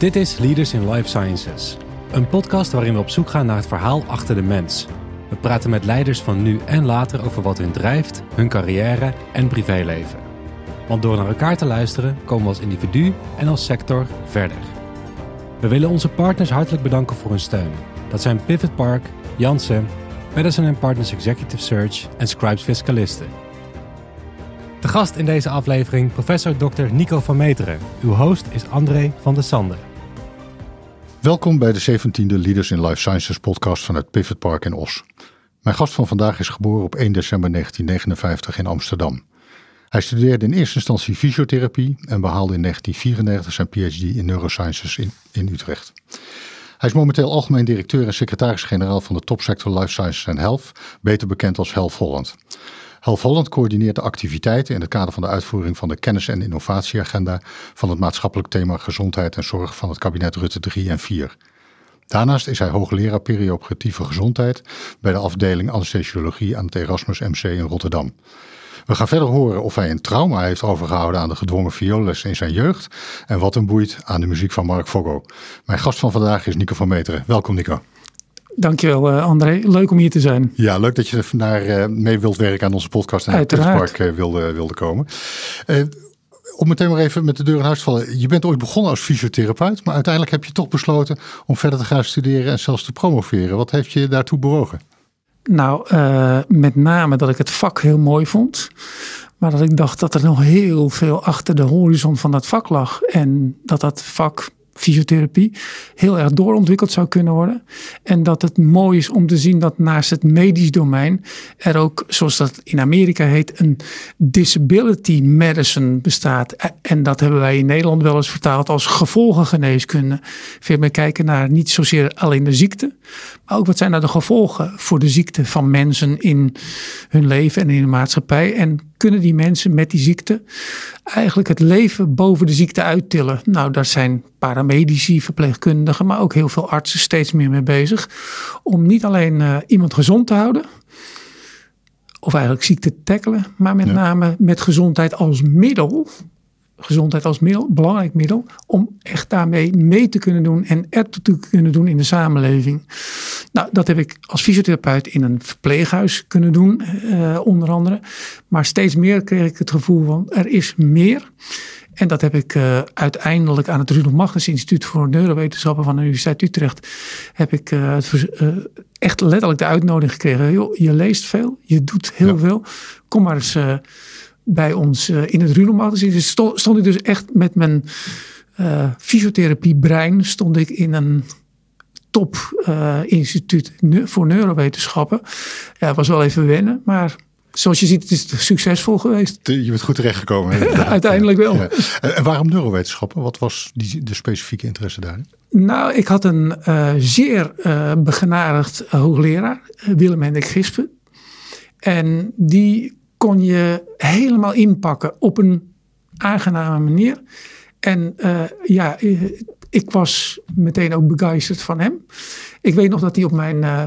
Dit is Leaders in Life Sciences, een podcast waarin we op zoek gaan naar het verhaal achter de mens. We praten met leiders van nu en later over wat hun drijft, hun carrière en privéleven. Want door naar elkaar te luisteren komen we als individu en als sector verder. We willen onze partners hartelijk bedanken voor hun steun. Dat zijn Pivot Park, Janssen, Madison Partners Executive Search en Scribes Fiscalisten. De gast in deze aflevering, professor Dr. Nico van Meteren. Uw host is André van der Sande. Welkom bij de 17e Leaders in Life Sciences podcast vanuit Pivot Park in Os. Mijn gast van vandaag is geboren op 1 december 1959 in Amsterdam. Hij studeerde in eerste instantie fysiotherapie en behaalde in 1994 zijn PhD in neurosciences in, in Utrecht. Hij is momenteel algemeen directeur en secretaris-generaal van de topsector Life Sciences and Health, beter bekend als Health Holland. Health Holland coördineert de activiteiten in het kader van de uitvoering van de kennis- en innovatieagenda van het maatschappelijk thema gezondheid en zorg van het kabinet Rutte 3 en 4. Daarnaast is hij hoogleraar perioperatieve gezondheid bij de afdeling anesthesiologie aan het Erasmus MC in Rotterdam. We gaan verder horen of hij een trauma heeft overgehouden aan de gedwongen vioolles in zijn jeugd en wat hem boeit aan de muziek van Mark Foggo. Mijn gast van vandaag is Nico van Meteren. Welkom Nico. Dankjewel uh, André, leuk om hier te zijn. Ja, leuk dat je er naar uh, mee wilt werken aan onze podcast en het Park uh, wilde, wilde komen. om meteen maar even met de deur in huis te vallen. Je bent ooit begonnen als fysiotherapeut, maar uiteindelijk heb je toch besloten om verder te gaan studeren en zelfs te promoveren. Wat heeft je daartoe bewogen? Nou, met name dat ik het vak heel mooi vond. Maar dat ik dacht dat er nog heel veel achter de horizon van dat vak lag. En dat dat vak fysiotherapie heel erg doorontwikkeld zou kunnen worden. En dat het mooi is om te zien dat naast het medisch domein er ook, zoals dat in Amerika heet, een disability medicine bestaat. En dat hebben wij in Nederland wel eens vertaald als gevolgengeneeskunde. Veel meer kijken naar niet zozeer alleen de ziekte, maar ook wat zijn nou de gevolgen voor de ziekte van mensen in hun leven en in de maatschappij. En kunnen die mensen met die ziekte eigenlijk het leven boven de ziekte uittillen? Nou, daar zijn paramedici, verpleegkundigen, maar ook heel veel artsen steeds meer mee bezig. Om niet alleen uh, iemand gezond te houden, of eigenlijk ziekte te tackelen, maar met name met gezondheid als middel gezondheid als middel, belangrijk middel, om echt daarmee mee te kunnen doen en ertoe te kunnen doen in de samenleving. Nou, dat heb ik als fysiotherapeut in een verpleeghuis kunnen doen, uh, onder andere. Maar steeds meer kreeg ik het gevoel van er is meer. En dat heb ik uh, uiteindelijk aan het Rudolf Magnus Instituut voor Neurowetenschappen van de Universiteit Utrecht. Heb ik uh, echt letterlijk de uitnodiging gekregen. Joh, je leest veel, je doet heel ja. veel. Kom maar eens bij ons uh, in het Runemarkt. Dus stond, stond, ik dus echt met mijn uh, fysiotherapie brein stond ik in een top uh, instituut voor neurowetenschappen. Ja, het was wel even wennen, maar zoals je ziet, het is succesvol geweest. Je bent goed terechtgekomen. Uiteindelijk wel. Ja. En waarom neurowetenschappen? Wat was die, de specifieke interesse daarin? Nou, ik had een uh, zeer uh, begenadigd hoogleraar, Willem Hendrik Gispen. En die kon je helemaal inpakken op een aangename manier. En uh, ja, ik was meteen ook begeisterd van hem. Ik weet nog dat hij op mijn uh,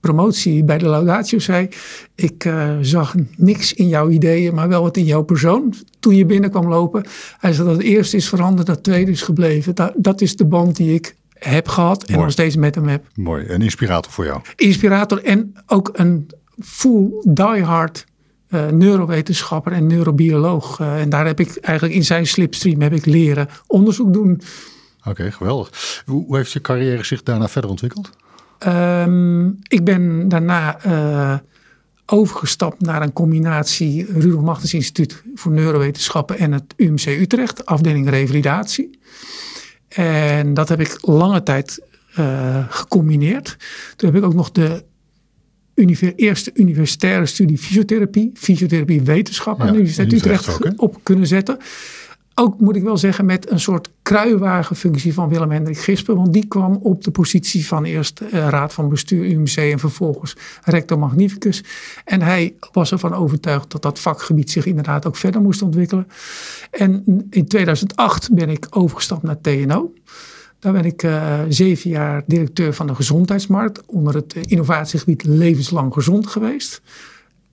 promotie bij de Laudatio zei: Ik uh, zag niks in jouw ideeën, maar wel wat in jouw persoon. Toen je binnenkwam lopen, hij zei dat het eerste is veranderd, dat het tweede is gebleven. Dat, dat is de band die ik heb gehad en Mooi. nog steeds met hem heb. Mooi, een inspirator voor jou. Inspirator en ook een full diehard uh, neurowetenschapper en neurobioloog. Uh, en daar heb ik eigenlijk in zijn slipstream heb ik leren onderzoek doen. Oké, okay, geweldig. Hoe, hoe, heeft je carrière zich daarna verder ontwikkeld? Um, ik ben daarna uh, overgestapt naar een combinatie Rudolf Machtens Instituut voor Neurowetenschappen en het UMC Utrecht, afdeling revalidatie. En dat heb ik lange tijd gecombineerd. Toen heb ik ook nog de Eerste universitaire studie fysiotherapie, fysiotherapie wetenschap aan de Universiteit Utrecht, ook, op kunnen zetten. Ook moet ik wel zeggen met een soort kruiwagenfunctie van Willem Hendrik Gispen. Want die kwam op de positie van eerst uh, raad van bestuur UMC en vervolgens rector magnificus. En hij was ervan overtuigd dat dat vakgebied zich inderdaad ook verder moest ontwikkelen. En in 2008 ben ik overgestapt naar TNO. Daar ben ik uh, zeven jaar directeur van de gezondheidsmarkt onder het innovatiegebied levenslang gezond geweest.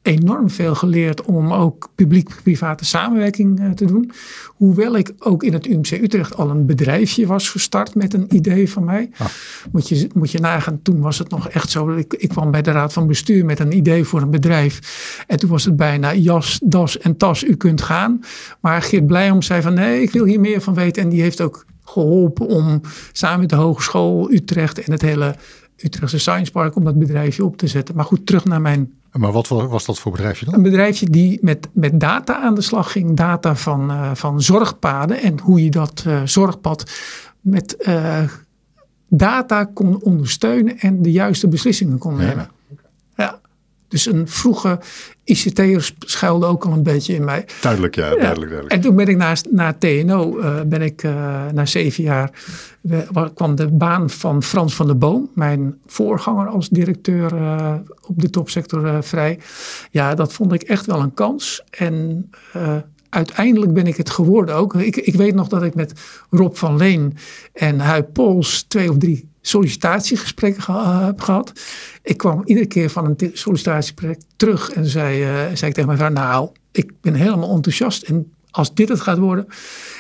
enorm veel geleerd om ook publiek-private samenwerking eh, te doen. Hoewel ik ook in het UMC Utrecht al een bedrijfje was gestart met een idee van mij. Ah. Moet, je, moet je nagaan, toen was het nog echt zo. Ik, ik kwam bij de raad van bestuur met een idee voor een bedrijf. En toen was het bijna jas, das en tas, u kunt gaan. Maar Geert Blijom zei van nee, ik wil hier meer van weten. En die heeft ook geholpen om samen met de Hogeschool Utrecht en het hele Utrechtse Science Park om dat bedrijfje op te zetten. Maar goed, terug naar mijn. Maar wat was dat voor bedrijfje dan? Een bedrijfje die met, met data aan de slag ging. Data van, uh, van zorgpaden en hoe je dat uh, zorgpad met uh, data kon ondersteunen en de juiste beslissingen kon nemen. Dus een vroege ICT'er schuilde ook al een beetje in mij. Duidelijk, ja, duidelijk. duidelijk. En toen ben ik naar, naar TNO, uh, ben ik uh, na zeven jaar, kwam de baan van Frans van der Boom, mijn voorganger als directeur uh, op de topsector vrij. Ja, dat vond ik echt wel een kans. En uiteindelijk ben ik het geworden ook. Ik, ik weet nog dat ik met Rob van Leen en Huip Pols twee of drie sollicitatiegesprekken ge heb gehad. Ik kwam iedere keer van een sollicitatiegesprek terug en zei, uh, zei ik tegen mijn vrouw, nou, ik ben helemaal enthousiast en als dit het gaat worden.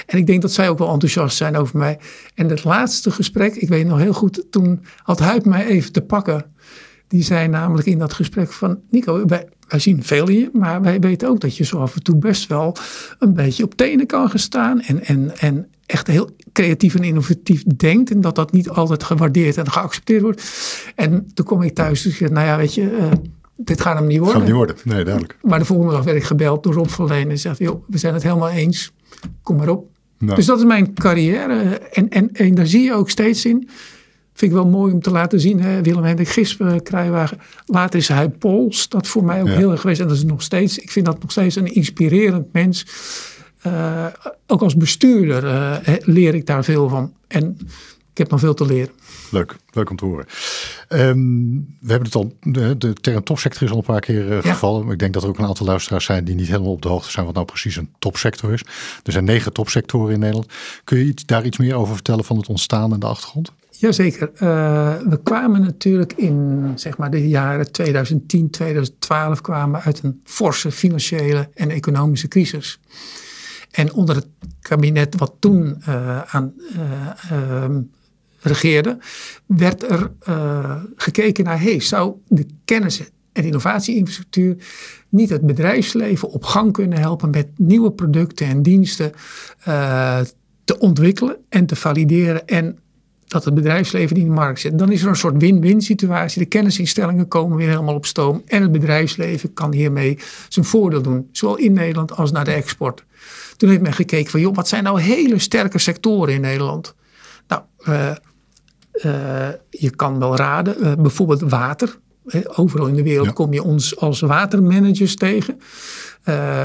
En ik denk dat zij ook wel enthousiast zijn over mij. En het laatste gesprek, ik weet nog heel goed, toen had Huip mij even te pakken. Die zei namelijk in dat gesprek van, Nico, wij, wij zien veel in je, maar wij weten ook dat je zo af en toe best wel een beetje op tenen kan gaan staan. En, en, en echt heel creatief en innovatief denkt. En dat dat niet altijd gewaardeerd en geaccepteerd wordt. En toen kom ik thuis en dus zei, nou ja, weet je, uh, dit gaat hem niet worden. Gaat niet worden, nee, duidelijk. Maar de volgende dag werd ik gebeld door Rob Verleen en zegt, joh, we zijn het helemaal eens. Kom maar op. Nou. Dus dat is mijn carrière. En, en, en daar zie je ook steeds in. Vind ik wel mooi om te laten zien. Hè? Willem Hendrik Gispen, Kruiwagen. Later is hij Pols. Dat voor mij ook heel erg geweest. En dat is nog steeds. Ik vind dat nog steeds een inspirerend mens. Uh, ook als bestuurder uh, leer ik daar veel van. En ik heb nog veel te leren. Leuk, leuk om te horen. Um, we hebben het al, de, de term topsector is al een paar keer uh, gevallen. Ja. Ik denk dat er ook een aantal luisteraars zijn die niet helemaal op de hoogte zijn wat nou precies een topsector is. Er zijn negen topsectoren in Nederland. Kun je iets, daar iets meer over vertellen van het ontstaan en de achtergrond? Jazeker. Uh, we kwamen natuurlijk in zeg maar, de jaren 2010, 2012 kwamen uit een forse financiële en economische crisis. En onder het kabinet wat toen uh, aan uh, regeerde, werd er gekeken naar, hey, zou de kennis en innovatieinfrastructuur niet het bedrijfsleven op gang kunnen helpen met nieuwe producten en diensten te ontwikkelen en te valideren en dat het bedrijfsleven in de markt zit. Dan is er een soort win-win situatie. De kennisinstellingen komen weer helemaal op stoom. En het bedrijfsleven kan hiermee zijn voordeel doen. Zowel in Nederland als naar de export. Toen heeft men gekeken van, joh, wat zijn nou hele sterke sectoren in Nederland? Nou, uh, uh, je kan wel raden, uh, bijvoorbeeld water. Overal in de wereld ja. kom je ons als watermanagers tegen.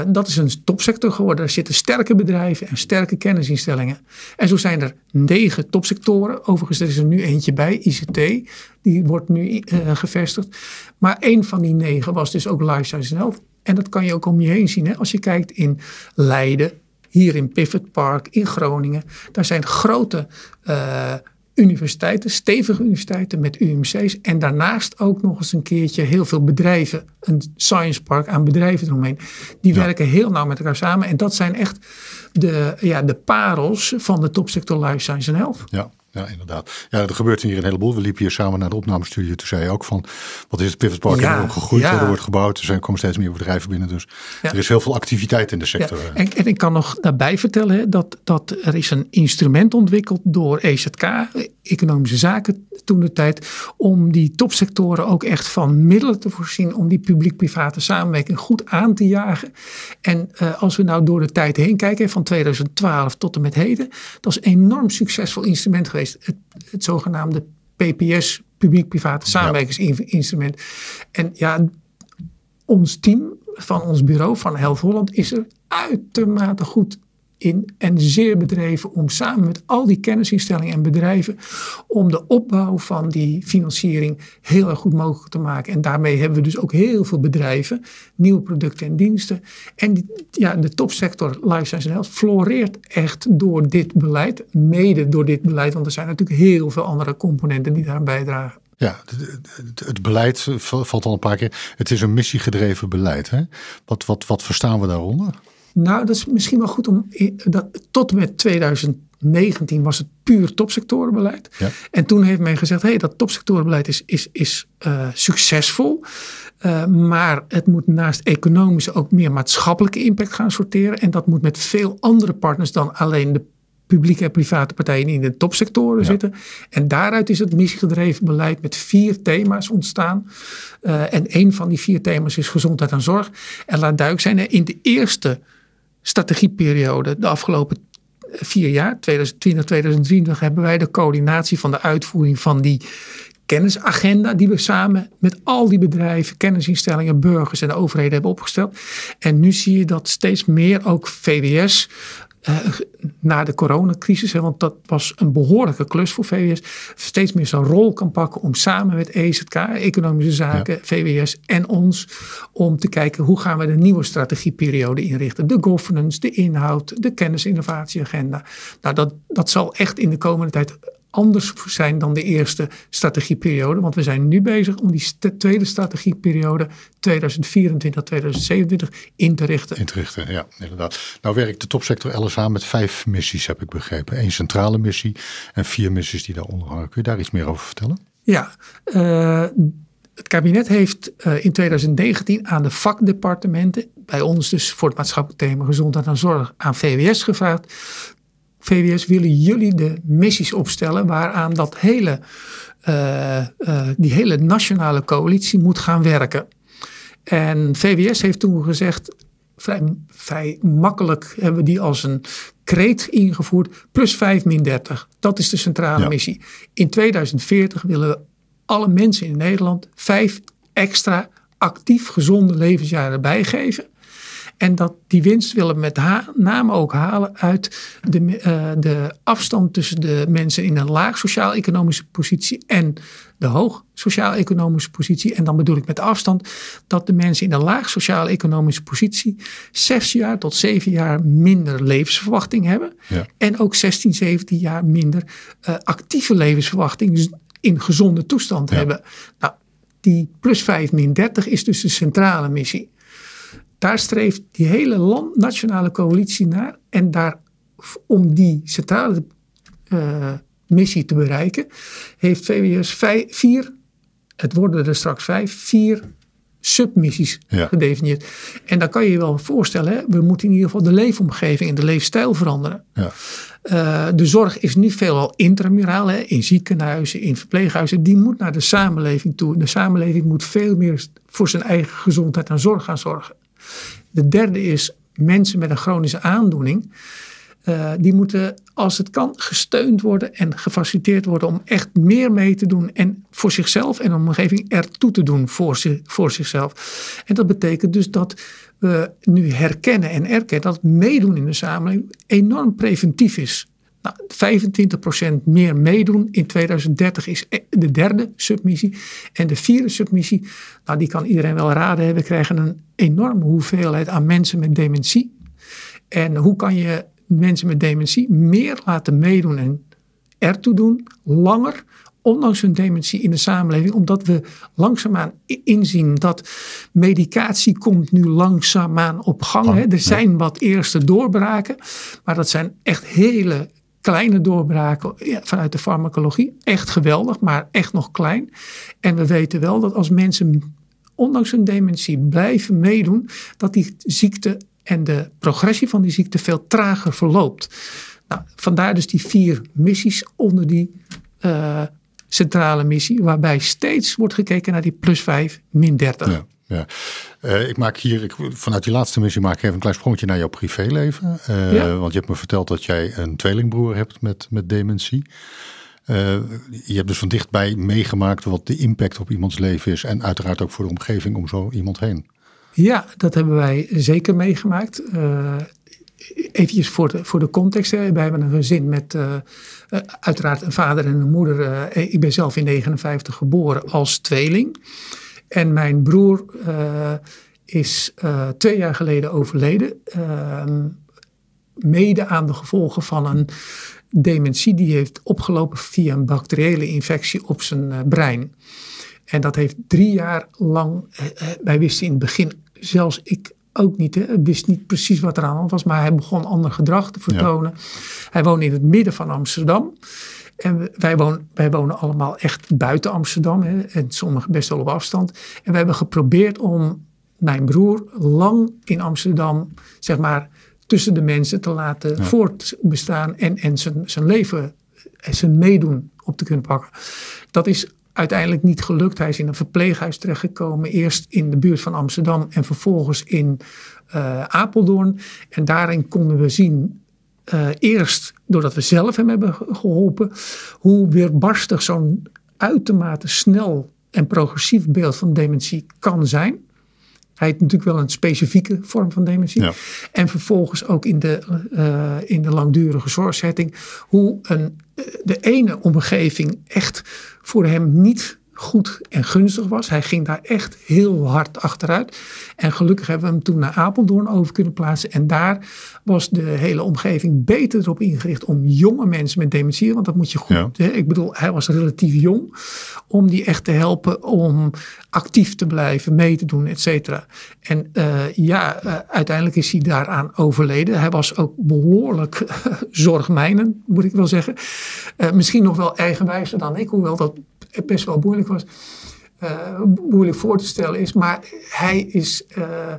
Dat is een topsector geworden. Er zitten sterke bedrijven en sterke kennisinstellingen. En zo zijn er negen topsectoren. Overigens, er is er nu eentje bij, ICT. Die wordt nu gevestigd. Maar één van die negen was dus ook Life Science Health. En dat kan je ook om je heen zien. Hè? Als je kijkt in Leiden, hier in Pivot Park, in Groningen. Daar zijn grote uh, universiteiten, stevige universiteiten met UMC's. En daarnaast ook nog eens een keertje heel veel bedrijven. Een science park aan bedrijven eromheen. Die ja. werken heel nauw met elkaar samen. En dat zijn echt de, ja, de parels van de topsector Life Science en Health. Ja. Ja, inderdaad. Ja, er gebeurt hier een heleboel. We liepen hier samen naar de opnamestudio. Toen zei je ook van, wat is het Pivot Park? Ja, gegroeid, ja. er wordt gebouwd. Er zijn, komen steeds meer bedrijven binnen. Dus ja. er is heel veel activiteit in de sector. Ja. En, en, ik kan nog daarbij vertellen dat, dat er is een instrument ontwikkeld door EZK, Economische Zaken toen de tijd, om die topsectoren ook echt van middelen te voorzien om die publiek-private samenwerking goed aan te jagen. En uh, als we nou door de tijd heen kijken, van 2012 tot en met heden, dat is een enorm succesvol instrument geweest het, het zogenaamde PPS, publiek-private samenwerkingsinstrument. En ja, ons team van ons bureau van Health Holland is er uitermate goed in en zeer bedreven om samen met al die kennisinstellingen en bedrijven om de opbouw van die financiering heel erg goed mogelijk te maken. En daarmee hebben we dus ook heel veel bedrijven, nieuwe producten en diensten. En ja, de topsector Life Science en Health floreert echt door dit beleid, mede door dit beleid, want er zijn natuurlijk heel veel andere componenten die daaraan bijdragen. Ja, het beleid valt al een paar keer. Het is een missiegedreven beleid. Hè? Wat, wat, wat verstaan we daaronder? Nou, dat is misschien wel goed om. Dat, tot en met 2019 was het puur topsectorenbeleid. Ja. En toen heeft men gezegd: hé, hey, dat topsectorenbeleid is, is, is uh, succesvol. Uh, maar het moet naast economische ook meer maatschappelijke impact gaan sorteren. En dat moet met veel andere partners dan alleen de publieke en private partijen die in de topsectoren zitten. En daaruit is het missiegedreven beleid met vier thema's ontstaan. Uh, en een van die vier thema's is gezondheid en zorg. En laat duidelijk zijn, in de eerste strategieperiode, de afgelopen vier jaar, 2020, 2023, hebben wij de coördinatie van de uitvoering van die kennisagenda die we samen met al die bedrijven, kennisinstellingen, burgers en de overheden hebben opgesteld. En nu zie je dat steeds meer ook VWS na de coronacrisis, hè, want dat was een behoorlijke klus voor VWS, steeds meer zijn rol kan pakken om samen met EZK, Economische Zaken, VWS en ons, om te kijken hoe gaan we de nieuwe strategieperiode inrichten. De governance, de inhoud, de kennisinnovatieagenda. Nou, dat, dat zal echt in de komende tijd anders zijn dan de eerste strategieperiode. Want we zijn nu bezig om die tweede strategieperiode 2024-2027 in te richten. In te richten, ja, inderdaad. Nou werkt de topsector LSA met vijf missies, heb ik begrepen. Eén centrale missie en vier missies die daaronder hangen. Kun je daar iets meer over vertellen? Ja, uh, het kabinet heeft uh, in 2019 aan de vakdepartementen, bij ons dus voor het maatschappelijk thema gezondheid en zorg, aan VWS gevraagd VWS, willen jullie de missies opstellen waaraan dat hele, uh, uh, die hele nationale coalitie moet gaan werken? En VWS heeft toen gezegd, vrij, vrij makkelijk hebben we die als een kreet ingevoerd, plus 5 min 30. Dat is de centrale missie. In 2040 willen we alle mensen in Nederland vijf extra actief gezonde levensjaren bijgeven. En dat, die winst willen we met name ook halen uit de, uh, de afstand tussen de mensen in een laag sociaal-economische positie en de hoog sociaal-economische positie. En dan bedoel ik met afstand dat de mensen in een laag sociaal-economische positie zes jaar tot zeven jaar minder levensverwachting hebben. Ja. En ook 16, 17 jaar minder uh, actieve levensverwachting in gezonde toestand hebben. Nou, die plus 5 min 30 is dus de centrale missie. Daar streeft die hele land, nationale coalitie naar. En daar, om die centrale uh, missie te bereiken, heeft VWS vijf, vier, het worden er straks vijf, vier submissies ja. gedefinieerd. En dan kan je je wel voorstellen, hè, we moeten in ieder geval de leefomgeving en de leefstijl veranderen. Ja. Uh, de zorg is nu veelal intramuraal, hè, in ziekenhuizen, in verpleeghuizen. Die moet naar de samenleving toe. De samenleving moet veel meer voor zijn eigen gezondheid en zorg gaan zorgen. De derde is mensen met een chronische aandoening. Uh, die moeten, als het kan, gesteund worden en gefaciliteerd worden om echt meer mee te doen en voor zichzelf en de omgeving ertoe te doen voor, voor zichzelf. En dat betekent dus dat we nu herkennen en erkennen dat meedoen in de samenleving enorm preventief is. Nou, 25% meer meedoen in 2030 is e- de derde submissie. En de vierde submissie, nou, die kan iedereen wel raden. We krijgen een enorme hoeveelheid aan mensen met dementie. En hoe kan je mensen met dementie meer laten meedoen en ertoe doen, langer, ondanks hun dementie in de samenleving, omdat we langzaamaan inzien dat medicatie komt nu langzaamaan op gang. Hè. Er zijn wat eerste doorbraken, maar dat zijn echt hele kleine doorbraken vanuit de farmacologie. Echt geweldig, maar echt nog klein. En we weten wel dat als mensen ondanks hun dementie blijven meedoen, dat die ziekte en de progressie van die ziekte veel trager verloopt. Nou, vandaar dus die vier missies onder die uh, centrale missie, waarbij steeds wordt gekeken naar die plus 5, min 30. Ja. Ja. Uh, ik maak hier, ik, vanuit die laatste missie maak ik even een klein sprongetje naar jouw privéleven. Uh, ja. Want je hebt me verteld dat jij een tweelingbroer hebt met, met dementie. Uh, je hebt dus van dichtbij meegemaakt wat de impact op iemands leven is. En uiteraard ook voor de omgeving om zo iemand heen. Ja, dat hebben wij zeker meegemaakt. Even voor de, voor de context. Hè. Wij hebben een gezin met uh, uiteraard een vader en een moeder. ik ben zelf in 59 geboren als tweeling. En mijn broer uh, is uh, twee jaar geleden overleden. Uh, mede aan de gevolgen van een dementie die heeft opgelopen via een bacteriële infectie op zijn uh, brein. En dat heeft drie jaar lang, wij wisten in het begin, zelfs ik ook niet, hè, wist niet precies wat er aan was, maar hij begon ander gedrag te vertonen. Hij woonde in het midden van Amsterdam. En wij wonen, wij wonen allemaal echt buiten Amsterdam. Hè, en sommigen best wel op afstand. En we hebben geprobeerd om mijn broer lang in Amsterdam, zeg maar, tussen de mensen te laten voortbestaan. En, en zijn, zijn leven, zijn meedoen op te kunnen pakken. Dat is uiteindelijk niet gelukt. Hij is in een verpleeghuis terechtgekomen. Eerst in de buurt van Amsterdam en vervolgens in uh, Apeldoorn. En daarin konden we zien uh, eerst doordat we zelf hem hebben geholpen, hoe weerbarstig zo'n uitermate snel en progressief beeld van dementie kan zijn. Hij heeft natuurlijk wel een specifieke vorm van dementie. Ja. En vervolgens ook in de, uh, in de langdurige zorgzetting. Hoe een, de ene omgeving echt voor hem niet goed en gunstig was. Hij ging daar echt heel hard achteruit. En gelukkig hebben we hem toen naar Apeldoorn over kunnen plaatsen. En daar was de hele omgeving beter erop ingericht om jonge mensen met dementie, want dat moet je goed. Hè? Ik bedoel, hij was relatief jong, om die echt te helpen om actief te blijven, mee te doen, et cetera. En uh, ja, uh, uiteindelijk is hij daaraan overleden. Hij was ook behoorlijk zorgmijnend, moet ik wel zeggen. Uh, misschien nog wel eigenwijzer dan ik, hoewel dat best wel moeilijk was. Uh, moeilijk voor te stellen is. Maar hij is. Uh,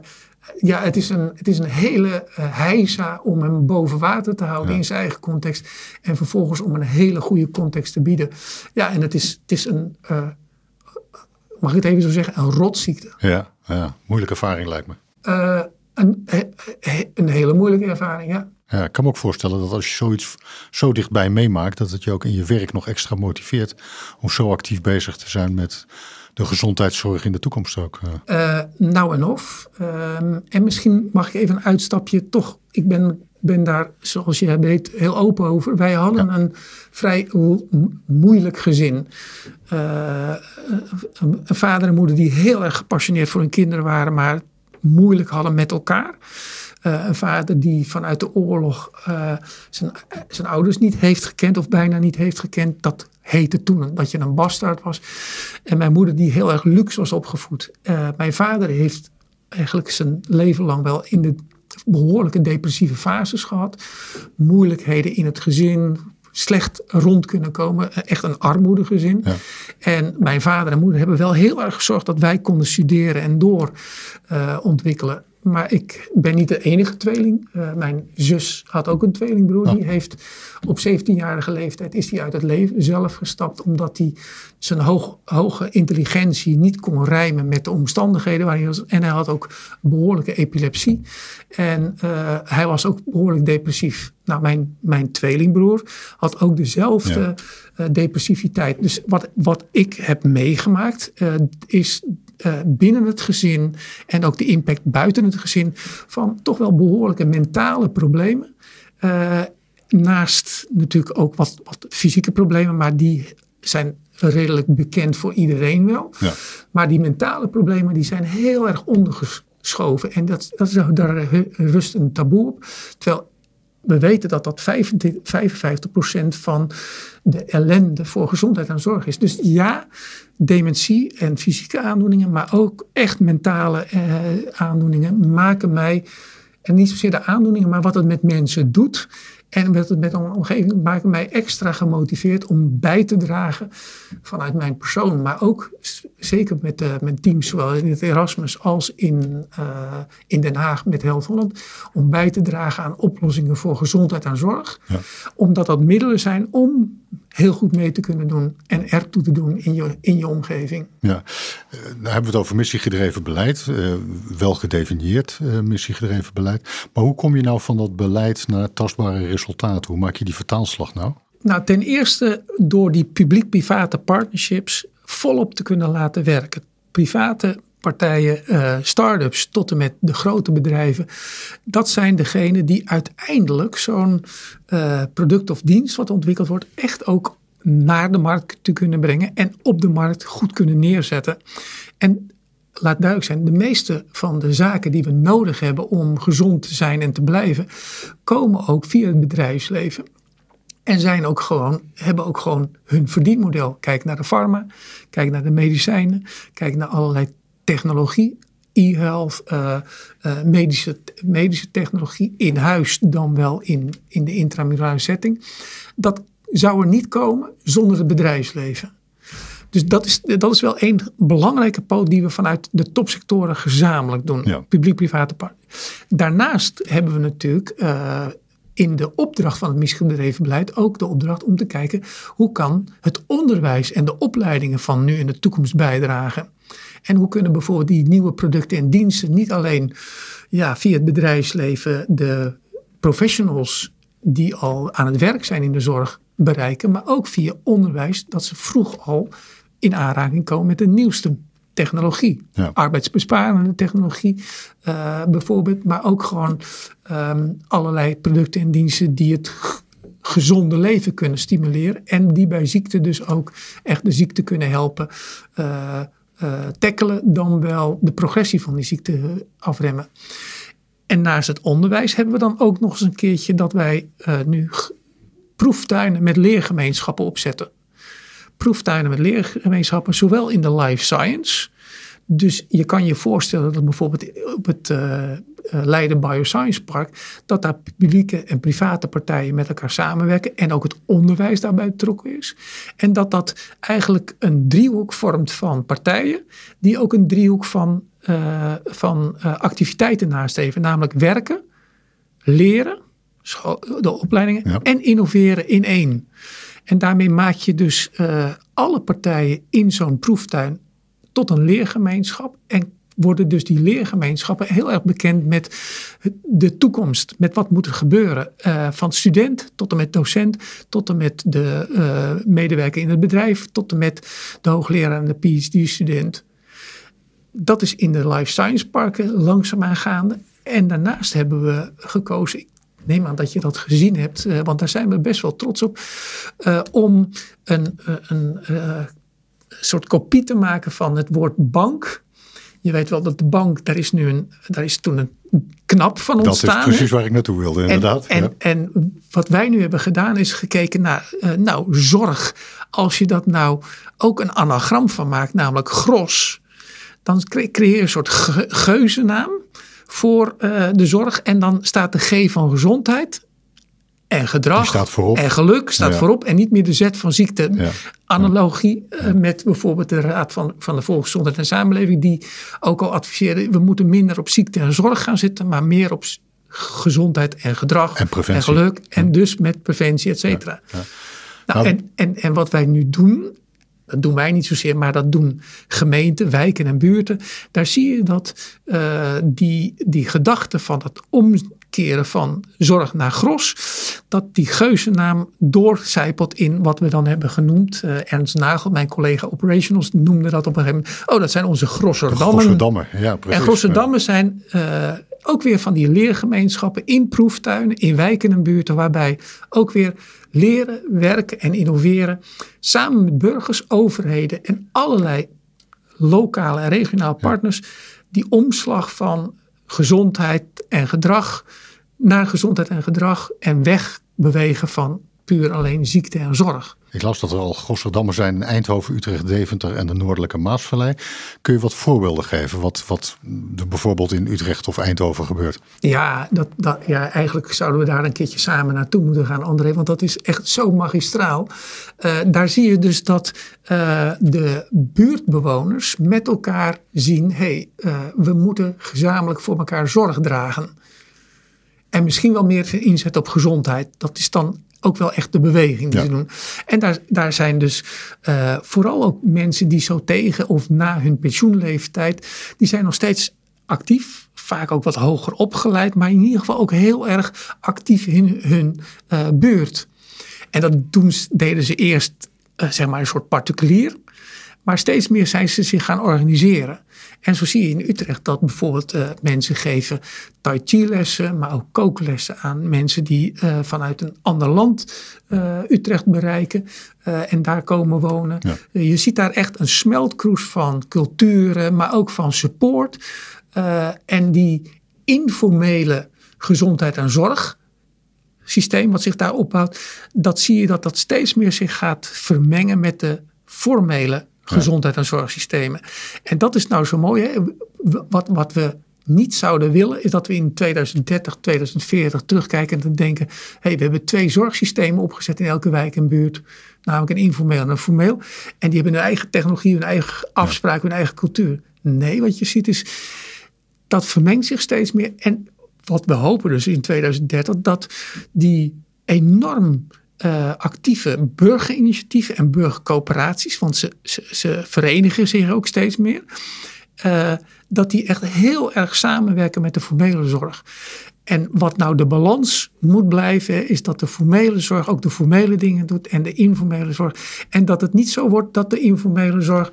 ja, het is een, het is een hele uh, heisa om hem boven water te houden in zijn eigen context. En vervolgens om een hele goede context te bieden. Ja, en het is, het is een. mag ik het even zo zeggen? Een rotziekte. Ja, ja. moeilijke ervaring lijkt me. een, een hele moeilijke ervaring, ja. Ja, ik kan me ook voorstellen dat als je zoiets zo dichtbij meemaakt, dat het je ook in je werk nog extra motiveert om zo actief bezig te zijn met de gezondheidszorg in de toekomst ook. Uh, nou en of. Uh, en misschien mag ik even een uitstapje toch. Ik ben, ben daar, zoals je weet, heel open over. Wij hadden ja. een vrij moeilijk gezin. Uh, een vader en moeder die heel erg gepassioneerd voor hun kinderen waren, maar moeilijk hadden met elkaar. Uh, een vader die vanuit de oorlog uh, zijn, zijn ouders niet heeft gekend of bijna niet heeft gekend. Dat heette toen dat je een bastaard was. En mijn moeder die heel erg luxe was opgevoed. Uh, mijn vader heeft eigenlijk zijn leven lang wel in de behoorlijke depressieve fases gehad. Moeilijkheden in het gezin, slecht rond kunnen komen. Echt een armoedegezin. Ja. En mijn vader en moeder hebben wel heel erg gezorgd dat wij konden studeren en doorontwikkelen. Uh, maar ik ben niet de enige tweeling. Uh, mijn zus had ook een tweelingbroer. Oh. Die heeft op 17-jarige leeftijd is hij uit het leven zelf gestapt. Omdat hij zijn hoog, hoge intelligentie niet kon rijmen met de omstandigheden waar hij was. En hij had ook behoorlijke epilepsie. En uh, hij was ook behoorlijk depressief. Nou, mijn, mijn tweelingbroer had ook dezelfde ja. uh, depressiviteit. Dus wat, wat ik heb meegemaakt is uh, binnen het gezin en ook de impact buiten het gezin van toch wel behoorlijke mentale problemen. Uh, naast natuurlijk ook wat, wat fysieke problemen, maar die zijn redelijk bekend voor iedereen wel. Ja. Maar die mentale problemen die zijn heel erg ondergeschoven. En dat, dat daar rust een taboe op. Terwijl we weten dat dat 55% van de ellende voor gezondheid en zorg is. Dus ja, dementie en fysieke aandoeningen, maar ook echt mentale eh, aandoeningen maken mij, en niet zozeer de aandoeningen, maar wat het met mensen doet. En met, met een omgeving maken mij extra gemotiveerd om bij te dragen vanuit mijn persoon. Maar ook zeker met, de, met teams, zowel in het Erasmus als in, uh, in Den Haag met Health Holland. Om bij te dragen aan oplossingen voor gezondheid en zorg. Ja. Omdat dat middelen zijn om heel goed mee te kunnen doen en ertoe te doen in je, in je omgeving. Ja, uh, dan hebben we het over missiegedreven beleid, uh, wel gedefinieerd uh, missiegedreven beleid. Maar hoe kom je nou van dat beleid naar tastbare resultaten? Hoe maak je die vertaalslag nou? Nou, ten eerste door die publiek-private partnerships volop te kunnen laten werken. Private partijen, uh, start-ups tot en met de grote bedrijven. Dat zijn degenen die uiteindelijk zo'n uh, product of dienst wat ontwikkeld wordt, echt ook naar de markt te kunnen brengen en op de markt goed kunnen neerzetten. En laat duidelijk zijn, de meeste van de zaken die we nodig hebben om gezond te zijn en te blijven, komen ook via het bedrijfsleven. En zijn ook gewoon, hebben ook gewoon hun verdienmodel. Kijk naar de farma, kijk naar de medicijnen, kijk naar allerlei technologie, e-health, uh, uh, medische, medische technologie in huis dan wel in, in de intramurale setting. Dat zou er niet komen zonder het bedrijfsleven. Dus dat is, dat is wel een belangrijke poot die we vanuit de topsectoren gezamenlijk doen. Publiek-private partner. Daarnaast hebben we natuurlijk uh, in de opdracht van het misgedreven beleid ook de opdracht om te kijken hoe kan het onderwijs en de opleidingen van nu en de toekomst bijdragen. En hoe kunnen bijvoorbeeld die nieuwe producten en diensten niet alleen ja, via het bedrijfsleven de professionals die al aan het werk zijn in de zorg bereiken, maar ook via onderwijs dat ze vroeg al in aanraking komen met de nieuwste technologie. Arbeidsbesparende technologie uh, bijvoorbeeld, maar ook gewoon um, allerlei producten en diensten die het gezonde leven kunnen stimuleren en die bij ziekte dus ook echt de ziekte kunnen helpen uh, uh, tackelen dan wel de progressie van die ziekte afremmen. En naast het onderwijs hebben we dan ook nog eens een keertje dat wij nu proeftuinen met leergemeenschappen opzetten proeftuinen met leergemeenschappen, zowel in de life science. Dus je kan je voorstellen dat bijvoorbeeld op het uh, Leiden Bioscience Park, dat daar publieke en private partijen met elkaar samenwerken en ook het onderwijs daarbij betrokken is. En dat dat eigenlijk een driehoek vormt van partijen, die ook een driehoek van, uh, van uh, activiteiten nastreven, namelijk werken, leren, de opleidingen en innoveren in één. En daarmee maak je dus uh, alle partijen in zo'n proeftuin tot een leergemeenschap. En worden dus die leergemeenschappen heel erg bekend met de toekomst. Met wat moet er gebeuren. Uh, van student tot en met docent, tot en met de uh, medewerker in het bedrijf, tot en met de hoogleraar en de PhD-student. Dat is in de life science parken langzaamaan gaande. En daarnaast hebben we gekozen, neem aan dat je dat gezien hebt, uh, want daar zijn we best wel trots op, uh, om een, uh, een soort kopie te maken van het woord bank. Je weet wel dat de bank, daar is nu een, daar is toen een knap van ontstaan. Dat is precies waar ik naartoe wilde, inderdaad. En, en, en wat wij nu hebben gedaan is gekeken naar, nou, zorg. Als je dat nou ook een anagram van maakt, namelijk gros, dan creëer je een soort ge geuzennaam voor uh, de zorg. En dan staat de G van gezondheid en gedrag en geluk staat voorop. En niet meer de Z van ziekte. Ja. Analogie uh, met bijvoorbeeld de Raad van, van de Volksgezondheid en Samenleving. Die ook al adviseerde, we moeten minder op ziekte en zorg gaan zitten. Maar meer op gezondheid en gedrag en, en geluk. En dus met preventie, et cetera. Nou, nou, en, en, en wat wij nu doen, dat doen wij niet zozeer, maar dat doen gemeenten, wijken en buurten. Daar zie je dat uh, die, die gedachte van het omkeren van zorg naar gros, dat die geuzennaam doorcijpelt in wat we dan hebben genoemd. Uh, Ernst Nagel, mijn collega operationals, noemde dat op een gegeven moment. Oh, dat zijn onze grosserdammen. Grosserdammen, ja precies. En grosserdammen zijn uh, ook weer van die leergemeenschappen in proeftuinen, in wijken en buurten, waarbij ook weer leren, werken en innoveren samen met burgers, overheden en allerlei lokale en regionale partners die omslag van gezondheid en gedrag naar gezondheid en gedrag en wegbewegen van puur alleen ziekte en zorg. Ik las dat er al Gosserdammer zijn in Eindhoven, Utrecht, Deventer en de Noordelijke Maasvallei. Kun je wat voorbeelden geven wat, wat er bijvoorbeeld in Utrecht of Eindhoven gebeurt? Ja, dat, dat, ja, eigenlijk zouden we daar een keertje samen naartoe moeten gaan, André. Want dat is echt zo magistraal. Uh, daar zie je dus dat uh, de buurtbewoners met elkaar zien... hé, hey, uh, we moeten gezamenlijk voor elkaar zorg dragen. En misschien wel meer inzet op gezondheid. Dat is dan ook wel echt de beweging die ze doen. En daar, daar zijn dus uh, vooral ook mensen die zo tegen of na hun pensioenleeftijd, die zijn nog steeds actief. Vaak ook wat hoger opgeleid, maar in ieder geval ook heel erg actief in hun uh, beurt. En dat doen, deden ze eerst, uh, zeg maar, een soort particulier. Maar steeds meer zijn ze zich gaan organiseren. En zo zie je in Utrecht dat bijvoorbeeld uh, mensen geven tai chi lessen, maar ook kooklessen aan mensen die uh, vanuit een ander land uh, Utrecht bereiken en daar komen wonen. Ja. je ziet daar echt een smeltkroes van culturen, maar ook van support. en die informele gezondheid en zorg systeem wat zich daar opbouwt, dat zie je dat dat steeds meer zich gaat vermengen met de formele gezondheid- en zorgsystemen. En dat is nou zo mooi. Hè? Wat, wat we niet zouden willen, is dat we in 2030, 2040 terugkijken en denken: hé, hey, we hebben twee zorgsystemen opgezet in elke wijk en buurt, namelijk een informeel en een formeel. En die hebben hun eigen technologie, hun eigen afspraken, hun eigen cultuur. Nee, wat je ziet is dat vermengt zich steeds meer. En wat we hopen dus in 2030, dat die enorm uh, actieve burgerinitiatieven en burgercoöperaties, want ze, ze, ze, verenigen zich ook steeds meer, uh, dat die echt heel erg samenwerken met de formele zorg. En wat nou de balans moet blijven, is dat de formele zorg ook de formele dingen doet en de informele zorg. En dat het niet zo wordt dat de informele zorg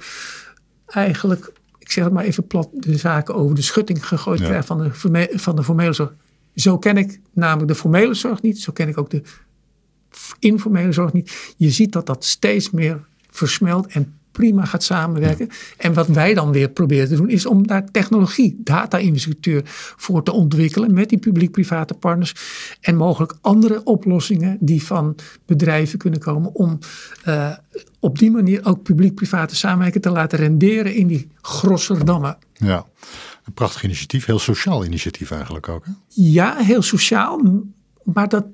eigenlijk, ik zeg het maar even plat, de zaken over de schutting gegooid krijgt van de, van de formele zorg. Zo ken ik namelijk de formele zorg niet, zo ken ik ook de informele zorg niet. Je ziet dat dat steeds meer versmelt en prima gaat samenwerken. En wat wij dan weer proberen te doen, is om daar technologie, data-infrastructuur voor te ontwikkelen met die publiek-private partners. En mogelijk andere oplossingen die van bedrijven kunnen komen om uh, op die manier ook publiek-private samenwerking te laten renderen in die grosserdammen. Ja, een prachtig initiatief, heel sociaal initiatief eigenlijk ook. Hè? Ja, heel sociaal. Maar dat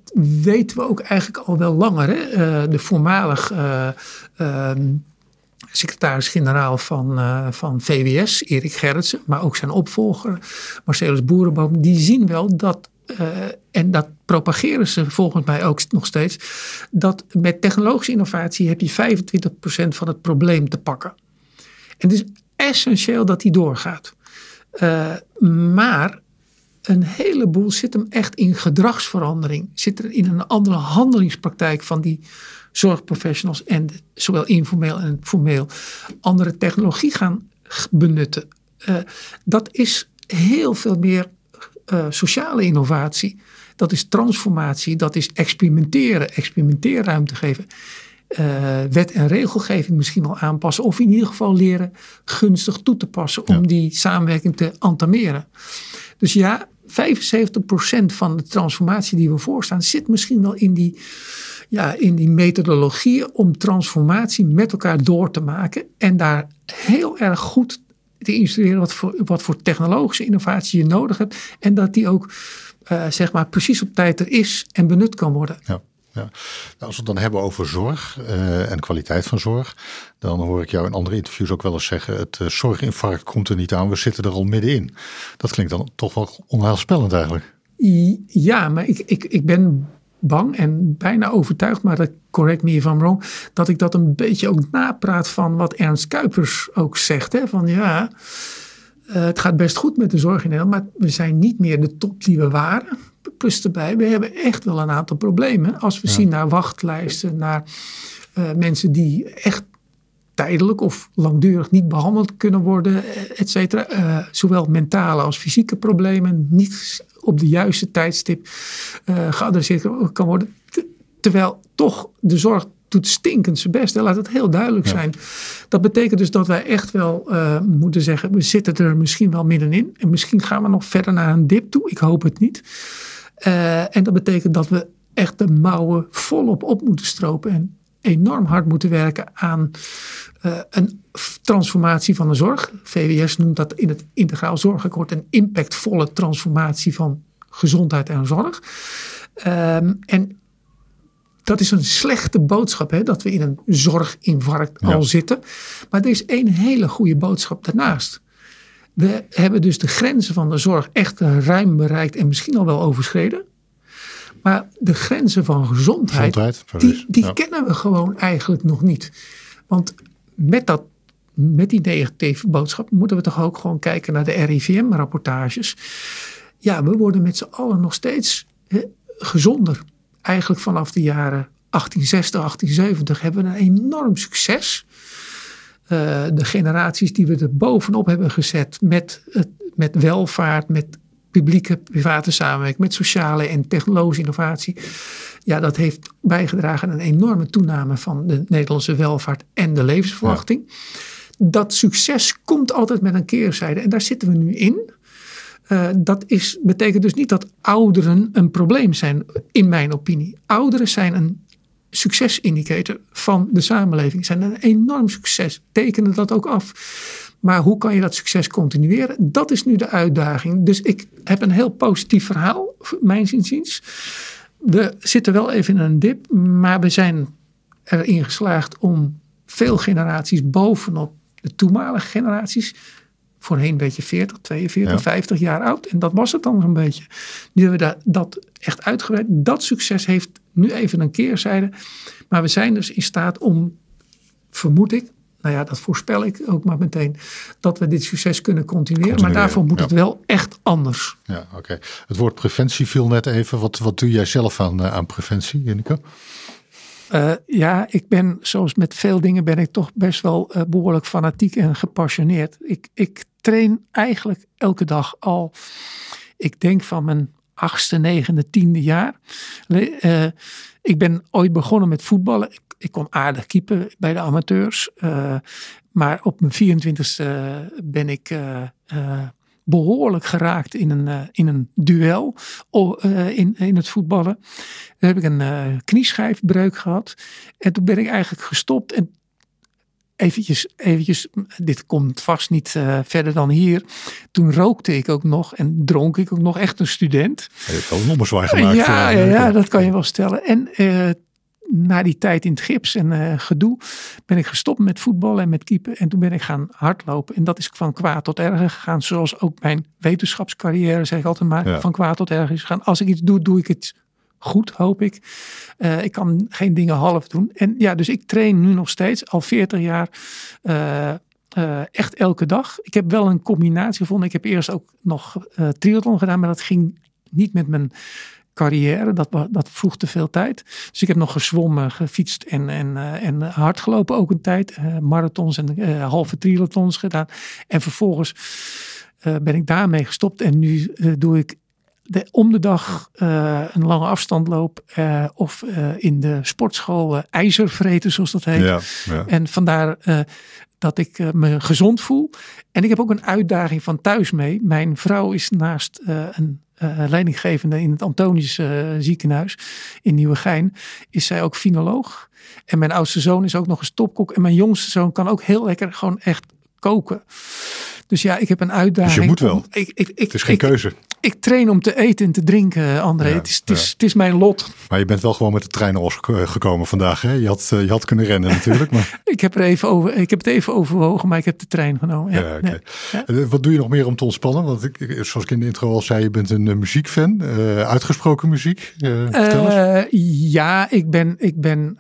weten we ook eigenlijk al wel langer. Hè? Uh, de voormalig uh, secretaris-generaal van, uh, van VWS, Erik Gerritsen, maar ook zijn opvolger, Marcelus Boerenboom, die zien wel dat, en dat propageren ze volgens mij ook nog steeds, dat met technologische innovatie heb je 25% van het probleem te pakken. En het is essentieel dat die doorgaat. Maar een heleboel zit hem echt in gedragsverandering. Zit er in een andere handelingspraktijk van die zorgprofessionals en zowel informeel en formeel andere technologie gaan benutten. Uh, dat is heel veel meer uh, sociale innovatie. Dat is transformatie, dat is experimenteren, experimenteerruimte geven. Uh, wet en regelgeving misschien wel aanpassen. Of in ieder geval leren gunstig toe te passen om ja. die samenwerking te entameren. Dus ja, 75% van de transformatie die we voorstaan zit misschien wel in die ja, in die methodologie om transformatie met elkaar door te maken. En daar heel erg goed te instrueren wat voor, wat voor technologische innovatie je nodig hebt. En dat die ook uh, zeg maar precies op tijd er is en benut kan worden. Ja. Ja. Nou, als we het dan hebben over zorg uh, en kwaliteit van zorg, dan hoor ik jou in andere interviews ook wel eens zeggen: het uh, zorginfarct komt er niet aan, we zitten er al middenin. Dat klinkt dan toch wel onheilspellend eigenlijk. Ja, maar ik, ik, ik ben bang en bijna overtuigd, maar dat correct me if I'm wrong, dat ik dat een beetje ook napraat van wat Ernst Kuipers ook zegt. Hè? Van ja, uh, het gaat best goed met de zorg in Nederland, maar we zijn niet meer de top die we waren. Plus erbij, we hebben echt wel een aantal problemen. Als we ja. zien naar wachtlijsten, naar uh, mensen die echt tijdelijk of langdurig niet behandeld kunnen worden, et cetera. Uh, zowel mentale als fysieke problemen, niet op de juiste tijdstip uh, geadresseerd kan worden. Terwijl toch de zorg doet stinkend zijn best. Laat het heel duidelijk ja. zijn. Dat betekent dus dat wij echt wel uh, moeten zeggen, we zitten er misschien wel middenin. En misschien gaan we nog verder naar een dip toe. Ik hoop het niet. Uh, en dat betekent dat we echt de mouwen volop op moeten stropen. En enorm hard moeten werken aan uh, een transformatie van de zorg. VWS noemt dat in het integraal zorgakkoord een impactvolle transformatie van gezondheid en zorg. Um, en dat is een slechte boodschap, hè, dat we in een zorginfarct ja. al zitten. Maar er is één hele goede boodschap daarnaast. We hebben dus de grenzen van de zorg echt ruim bereikt en misschien al wel overschreden. Maar de grenzen van gezondheid, gezondheid die, die ja. kennen we gewoon eigenlijk nog niet. Want met, dat, met die negatieve boodschap moeten we toch ook gewoon kijken naar de RIVM-rapportages. Ja, we worden met z'n allen nog steeds hè, gezonder. Eigenlijk vanaf de jaren 1860, 1870 hebben we een enorm succes. Uh, de generaties die we er bovenop hebben gezet met, met welvaart, met publieke, private samenwerking, met sociale en technologische innovatie. Ja, dat heeft bijgedragen aan een enorme toename van de Nederlandse welvaart en de levensverwachting. Ja. Dat succes komt altijd met een keerzijde en daar zitten we nu in. Uh, dat is, betekent dus niet dat ouderen een probleem zijn, in mijn opinie. Ouderen zijn een succesindicator van de samenleving. Zijn een enorm succes. Tekenen dat ook af. Maar hoe kan je dat succes continueren? Dat is nu de uitdaging. Dus ik heb een heel positief verhaal, mijn inziens. We zitten wel even in een dip, maar we zijn erin geslaagd om veel generaties bovenop de toenmalige generaties. Voorheen weet je 40, 42, 50 jaar oud. En dat was het dan zo'n beetje. Nu hebben we dat echt uitgebreid. Dat succes heeft nu even een keerzijde. Maar we zijn dus in staat om, vermoed ik, nou ja, dat voorspel ik ook maar meteen, dat we dit succes kunnen continueren. maar daarvoor moet het wel echt anders. Ja, oké. Het woord preventie viel net even. Wat, wat doe jij zelf aan, eh, aan preventie, Jenneke? Uh, ja, ik ben, zoals met veel dingen, ben ik toch best wel uh, behoorlijk fanatiek en gepassioneerd. Ik, ik train eigenlijk elke dag al, ik denk van mijn achtste, negende, tiende jaar. Uh, ik ben ooit begonnen met voetballen. Ik, ik kon aardig keeper bij de amateurs. maar op mijn 24ste ben ik behoorlijk geraakt in een, in een duel in, in het voetballen. Toen heb ik een knieschijfbreuk gehad. En toen ben ik eigenlijk gestopt. En eventjes, eventjes dit komt vast niet verder dan hier. Toen rookte ik ook nog en dronk ik ook nog echt een student. Je hebt wel een ommezwaai gemaakt. Ja, ja, ja, dat kan je wel stellen. En na die tijd in het gips en uh, gedoe ben ik gestopt met voetballen en met keeper. En toen ben ik gaan hardlopen. En dat is van kwaad tot erger gegaan. Zoals ook mijn wetenschapscarrière, zeg ik altijd maar, van kwaad tot erger is gegaan. Als ik iets doe, doe ik het goed, hoop ik. Uh, ik kan geen dingen half doen. En ja, dus ik train nu nog steeds, al 40 jaar, uh, echt elke dag. Ik heb wel een combinatie gevonden. Ik heb eerst ook nog triathlon gedaan, maar dat ging niet met mijn carrière. Dat, dat vroeg te veel tijd. Dus ik heb nog gezwommen, gefietst en, en, en hard gelopen ook een tijd. Marathons en halve triathlons gedaan. En vervolgens ben ik daarmee gestopt. En nu doe ik de, om de dag een lange afstand loop. of in de sportschool ijzervreten zoals dat heet. Ja, ja. En vandaar dat ik me gezond voel. En ik heb ook een uitdaging van thuis mee. Mijn vrouw is naast een leidinggevende in het Antonius ziekenhuis in Nieuwegein, is zij ook finoloog. En mijn oudste zoon is ook nog een stopkok. En mijn jongste zoon kan ook heel lekker gewoon echt koken. Dus ja, ik heb een uitdaging. Dus je moet wel. Ik, ik, ik, het is geen keuze ik train om te eten en te drinken, André. het, is, het, is, het is mijn lot. Maar je bent wel gewoon met de trein naar gekomen vandaag. Hè? Je, had, je had kunnen rennen natuurlijk. Maar... ik, heb er even over, ik heb het even overwogen, maar ik heb de trein genomen. Ja, ja, okay. Wat doe je nog meer om te ontspannen? Want ik, zoals ik in de intro al zei, je bent een muziekfan. Uh, uitgesproken muziek. Uh, uh, ja, ik ben, ik, ben,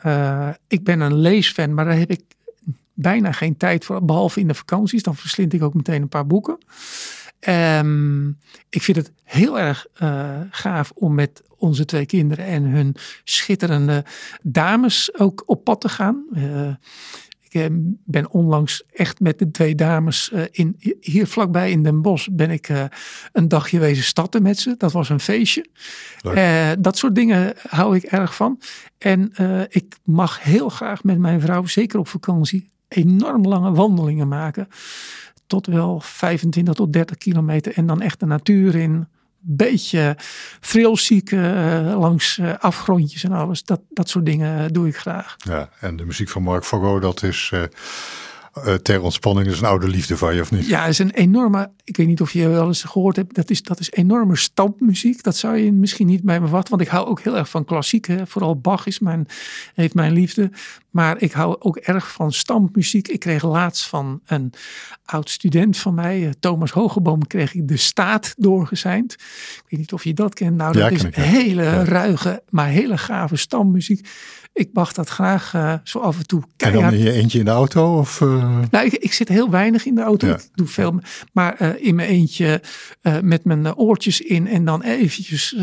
ik ben een leesfan, maar daar heb ik bijna geen tijd voor. Behalve in de vakanties. Dan verslind ik ook meteen een paar boeken. Um, ik vind het heel erg uh, gaaf om met onze twee kinderen en hun schitterende dames ook op pad te gaan. Uh, ik uh, ben onlangs echt met de twee dames in, hier vlakbij in Den Bosch ben ik een dagje wezen statten met ze. Dat was een feestje. dat soort dingen hou ik erg van. En ik mag heel graag met mijn vrouw, zeker op vakantie, enorm lange wandelingen maken tot wel 25 tot 30 kilometer. En dan echt de natuur in. Beetje frilziek uh, langs uh, afgrondjes en alles. Dat, dat soort dingen doe ik graag. Ja, en de muziek van Mark Fogo, dat is... Uh, ter ontspanning is een oude liefde van je, of niet? Ja, is een enorme. Ik weet niet of je wel eens gehoord hebt. Dat is, dat is enorme stampmuziek. Dat zou je misschien niet bij me verwachten. Want ik hou ook heel erg van klassiek. Hè. Vooral Bach is mijn, heeft mijn liefde. Maar ik hou ook erg van stampmuziek. Ik kreeg laatst van een oud student van mij, eh, Thomas Hogeboom, kreeg ik de staat doorgezeind. Ik weet niet of je dat kent. Nou, dat is hele ruige, maar hele gave stampmuziek ik mag dat graag uh, zo af en toe keihard. En dan in je eentje in de auto? Of, uh... Nou, ik, ik, zit heel weinig in de auto. Ik doe veel, maar uh, in mijn eentje met mijn oortjes in en dan eventjes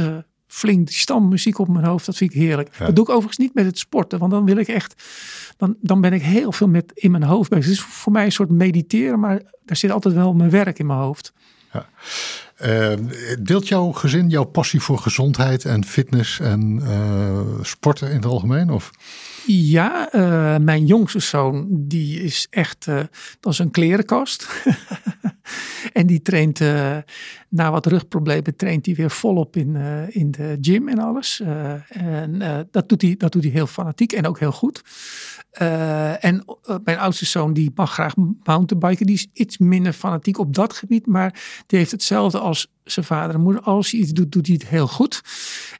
flink die stammuziek op mijn hoofd. Dat vind ik heerlijk. Dat doe ik overigens niet met het sporten, want dan wil ik echt, dan, dan ben ik heel veel met in mijn hoofd bezig. Het is voor mij een soort mediteren, maar daar zit altijd wel mijn werk in mijn hoofd. Ja. Uh, deelt jouw gezin jouw passie voor gezondheid en fitness en uh, sporten in het algemeen? Of? Ja, uh, mijn jongste zoon, die is echt, dat is een klerenkast. en die traint, na wat rugproblemen, traint hij weer volop in, in de gym en alles. en dat, doet hij, dat doet hij heel fanatiek en ook heel goed. Uh, en uh, mijn oudste zoon die mag graag mountainbiken. Die is iets minder fanatiek op dat gebied. Maar die heeft hetzelfde als zijn vader en moeder. Als hij iets doet, doet hij het heel goed.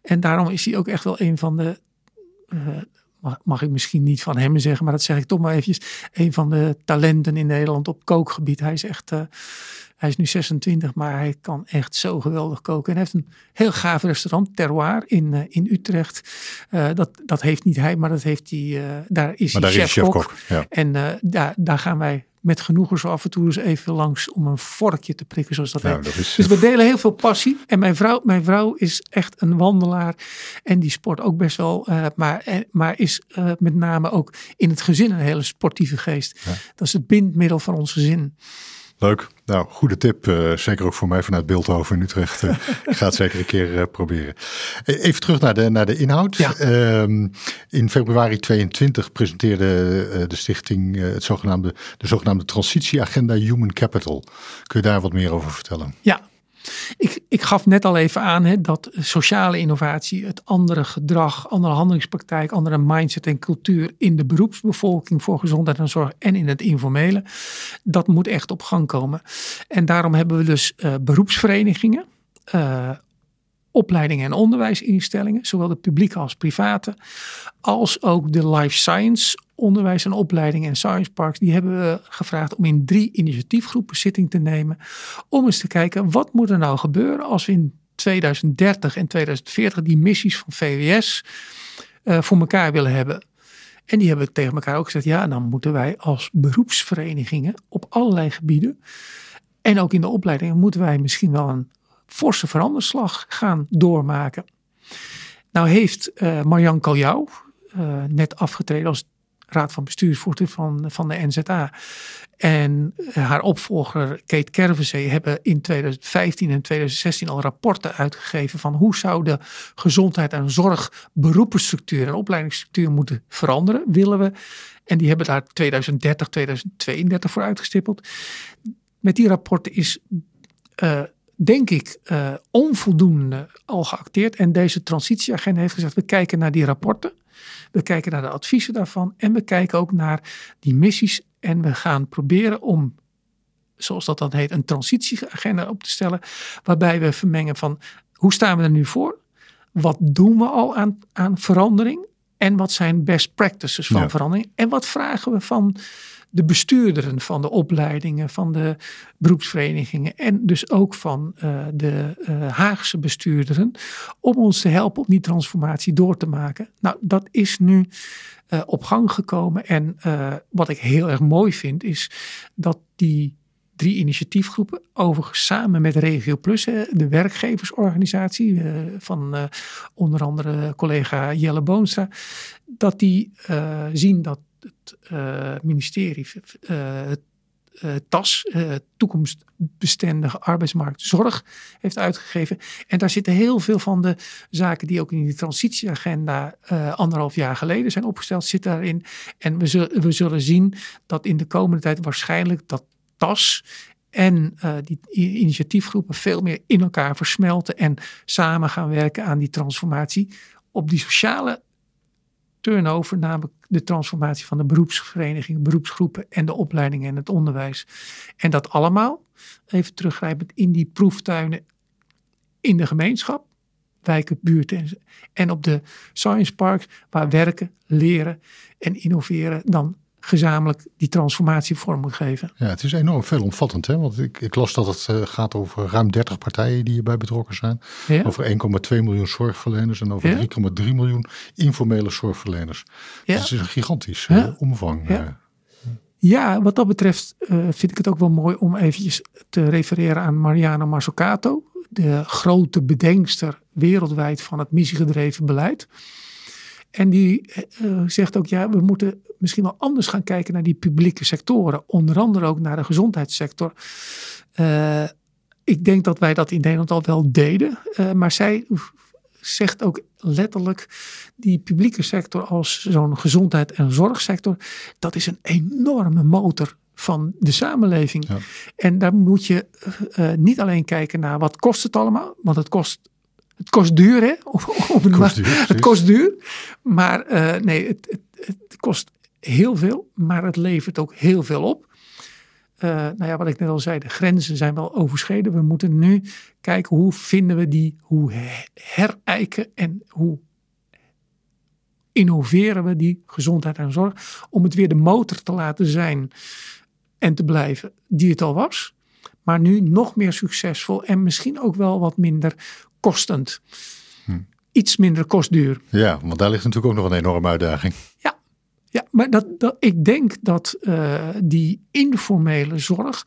En daarom is hij ook echt wel een van de... Uh, mag, mag, ik misschien niet van hem zeggen, maar dat zeg ik toch maar eventjes. Een van de talenten in Nederland op kookgebied. Hij is echt hij is nu 26, maar hij kan echt zo geweldig koken. En hij heeft een heel gaaf restaurant, Terroir, in, uh, in Utrecht. Uh, dat, dat heeft niet hij, maar dat heeft hij, daar is maar hij chef-kok. Chef ja. En daar, daar gaan wij met genoegen zo af en toe eens even langs om een vorkje te prikken, zoals dat nou, dat is, dus we delen heel veel passie. En mijn vrouw, mijn vrouw is echt een wandelaar en die sport ook best wel, maar, maar is met name ook in het gezin een hele sportieve geest. Ja. Dat is het bindmiddel van ons gezin. Leuk. Nou, goede tip. Uh, zeker ook voor mij vanuit Beeldhoven in Utrecht. Uh, ik ga het zeker een keer uh, proberen. Even terug naar de, naar de inhoud. Ja. in februari 22 presenteerde de stichting het zogenaamde, de zogenaamde transitieagenda Human Capital. Kun je daar wat meer over vertellen? Ja, ik, ik, gaf net al even aan hè, dat sociale innovatie, het andere gedrag, andere handelingspraktijk, andere mindset en cultuur in de beroepsbevolking voor gezondheid en zorg en in het informele, dat moet echt op gang komen. En daarom hebben we dus uh, beroepsverenigingen, uh, opleidingen en onderwijsinstellingen, zowel de publieke als private, als ook de life science onderwijs en opleidingen en science parks, die hebben we gevraagd om in drie initiatiefgroepen zitting te nemen. Om eens te kijken, wat moet er nou gebeuren als we in 2030 en 2040 die missies van VWS uh, voor elkaar willen hebben. En die hebben tegen elkaar ook gezegd, ja, dan moeten wij als beroepsverenigingen op allerlei gebieden en ook in de opleidingen moeten wij misschien wel een forse veranderslag gaan doormaken. Nou heeft uh, Marjan uh, net afgetreden als raad van bestuursvoorzitter van, van de NZA. En haar opvolger Kate Kervenzee hebben in 2015 en 2016 al rapporten uitgegeven van hoe zou de gezondheid en zorg beroepenstructuur en opleidingsstructuur moeten veranderen, willen we. En die hebben daar 2030, 2032 voor uitgestippeld. Met die rapporten is uh, denk ik, uh, onvoldoende al geacteerd. En deze transitieagenda heeft gezegd, we kijken naar die rapporten. We kijken naar de adviezen daarvan. En we kijken ook naar die missies. En we gaan proberen om, zoals dat dan heet, een transitieagenda op te stellen. Waarbij we vermengen van, hoe staan we er nu voor? Wat doen we al aan, aan verandering? En wat zijn best practices van Ja. verandering? En wat vragen we van de bestuurderen van de opleidingen, van de beroepsverenigingen en dus ook van uh, de uh, Haagse bestuurderen om ons te helpen om die transformatie door te maken. Nou, dat is nu uh, op gang gekomen en wat ik heel erg mooi vind is dat die drie initiatiefgroepen, overigens samen met Regio Plus, de werkgeversorganisatie van onder andere collega Jelle Boonstra, dat die zien dat het uh, ministerie, uh, het uh, TAS, Toekomstbestendige Arbeidsmarkt Zorg, heeft uitgegeven. En daar zitten heel veel van de zaken die ook in die transitieagenda anderhalf jaar geleden zijn opgesteld, zit daarin. En we zullen, we zullen zien dat in de komende tijd waarschijnlijk dat TAS en uh, die initiatiefgroepen veel meer in elkaar versmelten en samen gaan werken aan die transformatie op die sociale turnover, namelijk de transformatie van de beroepsverenigingen, beroepsgroepen en de opleidingen en het onderwijs. En dat allemaal, even teruggrijpend, in die proeftuinen in de gemeenschap, wijken, buurten en, en op de science parks, waar werken, leren en innoveren dan gezamenlijk die transformatie vorm moet geven. Ja, het is enorm veelomvattend, hè? want ik, ik las dat het uh, gaat over ruim 30 partijen die hierbij betrokken zijn. Ja? Over 1,2 miljoen zorgverleners en over Ja? 3,3 miljoen informele zorgverleners. Ja. Dat is een gigantisch uh, omvang. Ja. uh. Ja, wat dat betreft vind ik het ook wel mooi om eventjes te refereren aan Mariana Mazzucato, de grote bedenkster wereldwijd van het missiegedreven beleid. En die zegt ook, ja, we moeten misschien wel anders gaan kijken naar die publieke sectoren. Onder andere ook naar de gezondheidssector. Uh, ik denk dat wij dat in Nederland al wel deden. Uh, maar zij zegt ook letterlijk die publieke sector als zo'n gezondheid- en zorgsector, dat is een enorme motor van de samenleving. Ja. En daar moet je uh, niet alleen kijken naar wat kost het allemaal, want het kost het kost duur, hè? Het, kost duur, het kost duur. Maar uh, nee, het, het, het, kost heel veel, maar het levert ook heel veel op. Uh, nou ja, wat ik net al zei, de grenzen zijn wel overschreden. We moeten nu kijken hoe vinden we die, hoe herijken en hoe innoveren we die gezondheid en zorg om het weer de motor te laten zijn en te blijven die het al was. Maar nu nog meer succesvol en misschien ook wel wat minder kostend. Hm. Iets minder kostduur. Ja, want daar ligt natuurlijk ook nog een enorme uitdaging. Ja, ja maar dat, dat, ik denk dat uh, die informele zorg,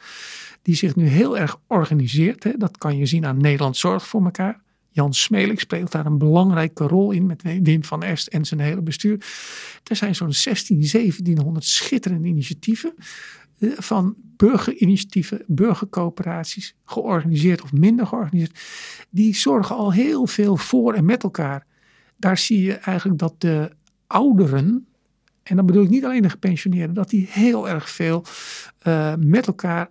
die zich nu heel erg organiseert, hè, dat kan je zien aan Nederland Zorg voor elkaar. Jan Smelik speelt daar een belangrijke rol in met Wim van Est en zijn hele bestuur. Er zijn zo'n 16, 1700 schitterende initiatieven eh, van burgerinitiatieven, burgercoöperaties, georganiseerd of minder georganiseerd, die zorgen al heel veel voor en met elkaar. Daar zie je eigenlijk dat de ouderen, en dan bedoel ik niet alleen de gepensioneerden, dat die heel erg veel uh, met elkaar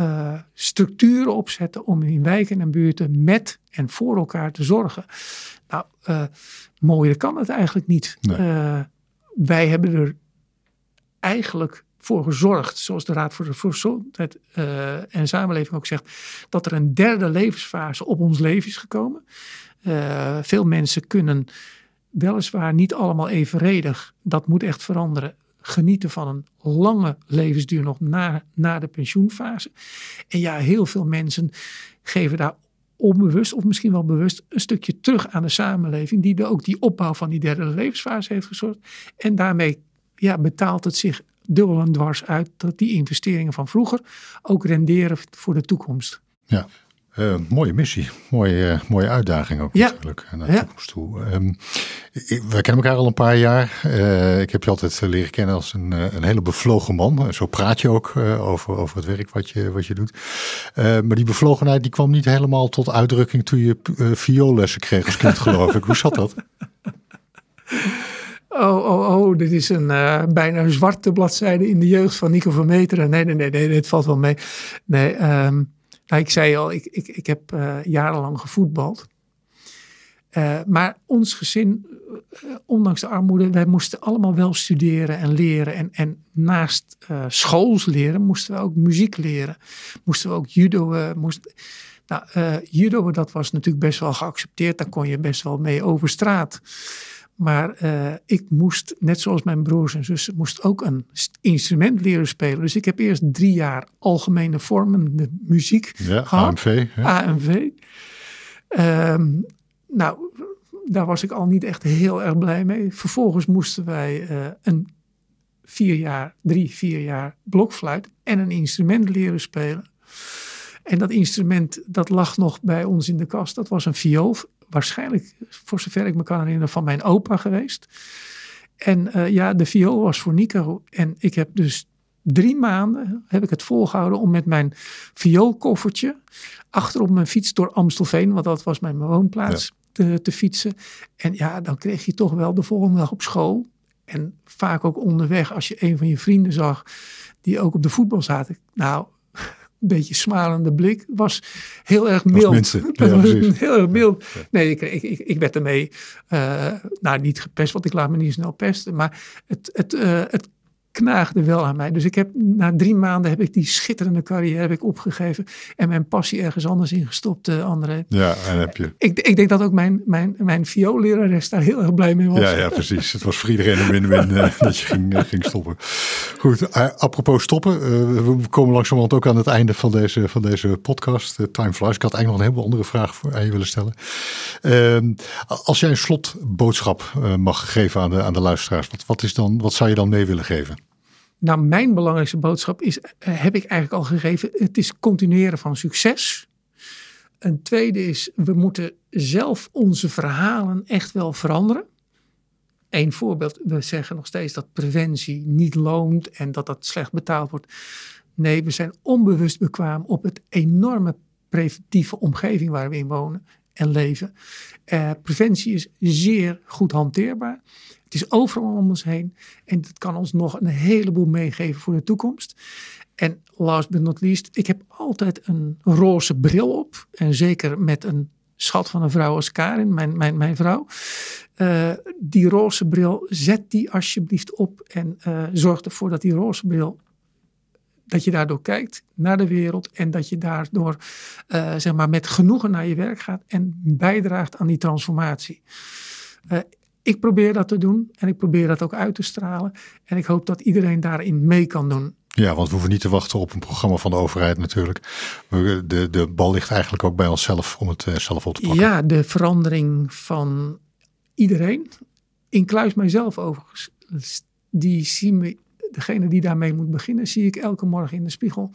uh, structuren opzetten om in wijken en buurten met en voor elkaar te zorgen. Nou, uh, mooier kan het eigenlijk niet. Nee. wij hebben er eigenlijk voor gezorgd, zoals de Raad voor de Gezondheid en Samenleving ook zegt, dat er een derde levensfase op ons leven is gekomen. Veel mensen kunnen weliswaar niet allemaal evenredig, dat moet echt veranderen, genieten van een lange levensduur nog na, na de pensioenfase. En ja, heel veel mensen geven daar onbewust of misschien wel bewust een stukje terug aan de samenleving, die ook die opbouw van die derde levensfase heeft gezorgd. En daarmee ja, betaalt het zich dubbel en dwars uit dat die investeringen van vroeger ook renderen voor de toekomst. Ja, uh, mooie missie, mooie, uh, mooie uitdaging ook ja. natuurlijk naar de ja. toekomst toe. Um, we kennen elkaar al een paar jaar. Uh, ik heb je altijd leren kennen als een, een hele bevlogen man. Zo praat je ook over, over het werk wat je, wat je doet. maar die bevlogenheid die kwam niet helemaal tot uitdrukking toen je vioollessen kreeg als kind geloof ik. Hoe zat dat? Oh, oh, oh, dit is een uh, bijna zwarte bladzijde in de jeugd van Nico van Meteren. Nee, nee, nee, nee, dit valt wel mee. Nee, um, ik zei al, ik, ik, ik heb uh, jarenlang gevoetbald. Uh, maar ons gezin, ondanks de armoede, wij moesten allemaal wel studeren en leren. En, en naast schools leren, moesten we ook muziek leren. Moesten we ook judo. moest, nou, judo, dat was natuurlijk best wel geaccepteerd. Daar kon je best wel mee over straat. Maar uh, ik moest, net zoals mijn broers en zussen, moest ook een instrument leren spelen. Dus ik heb eerst drie jaar algemene vormende muziek ja, gehad. AMV. Ja. AMV. Um, nou, daar was ik al niet echt heel erg blij mee. Vervolgens moesten wij uh, een vier jaar, drie, vier jaar blokfluit en een instrument leren spelen. En dat instrument, dat lag nog bij ons in de kast. Dat was een viool waarschijnlijk, voor zover ik me kan herinneren, van mijn opa geweest. En uh, ja, de viool was voor Nico. En ik heb dus drie maanden heb ik het volgehouden om met mijn vioolkoffertje achter op mijn fiets door Amstelveen, want dat was mijn woonplaats, te, te, fietsen. En ja, dan kreeg je toch wel de volgende dag op school. En vaak ook onderweg, als je een van je vrienden zag die ook op de voetbal zaten. Nou, beetje smalende blik. Was heel erg mild. heel erg mild. Nee, ik, ik, ik, ik werd ermee, uh, nou niet gepest, want ik laat me niet snel pesten. Maar het, het, uh, het knaagde wel aan mij. Dus ik heb na drie maanden heb ik die schitterende carrière heb ik opgegeven en mijn passie ergens anders ingestopt, uh, André. Ja, en heb je. Ik, ik denk dat ook mijn, mijn, mijn vioollerares daar heel erg blij mee was. Ja, ja precies. Het was voor iedereen een win-win uh, dat je ging, uh, ging stoppen. Goed, apropos stoppen. we komen langzamerhand ook aan het einde van deze, van deze podcast. Time Flies. Ik had eigenlijk nog een heleboel andere vragen voor, aan je willen stellen. Ehm, als jij een slotboodschap mag geven aan de, aan de luisteraars, wat, wat, is dan, wat zou je dan mee willen geven? Nou, mijn belangrijkste boodschap is, eh, heb ik eigenlijk al gegeven, het is continueren van succes. Een tweede is, we moeten zelf onze verhalen echt wel veranderen. Eén voorbeeld, we zeggen nog steeds dat preventie niet loont en dat dat slecht betaald wordt. Nee, we zijn onbewust bekwaam op het enorme preventieve omgeving waar we in wonen en leven. Uh, preventie is zeer goed hanteerbaar. Het is overal om ons heen en het kan ons nog een heleboel meegeven voor de toekomst. En last but not least, ik heb altijd een roze bril op. En zeker met een schat van een vrouw als Karin, mijn, mijn, mijn vrouw. Uh, die roze bril, zet die alsjeblieft op en uh, zorg ervoor dat die roze bril dat je daardoor kijkt naar de wereld en dat je daardoor uh, zeg maar met genoegen naar je werk gaat en bijdraagt aan die transformatie. Ik probeer dat te doen en ik probeer dat ook uit te stralen en ik hoop dat iedereen daarin mee kan doen. Ja, want we hoeven niet te wachten op een programma van de overheid natuurlijk. De, de bal ligt eigenlijk ook bij onszelf om het eh, zelf op te pakken. Ja, de verandering van iedereen, inclusief mijzelf overigens, die zien we degene die daarmee moet beginnen, zie ik elke morgen in de spiegel.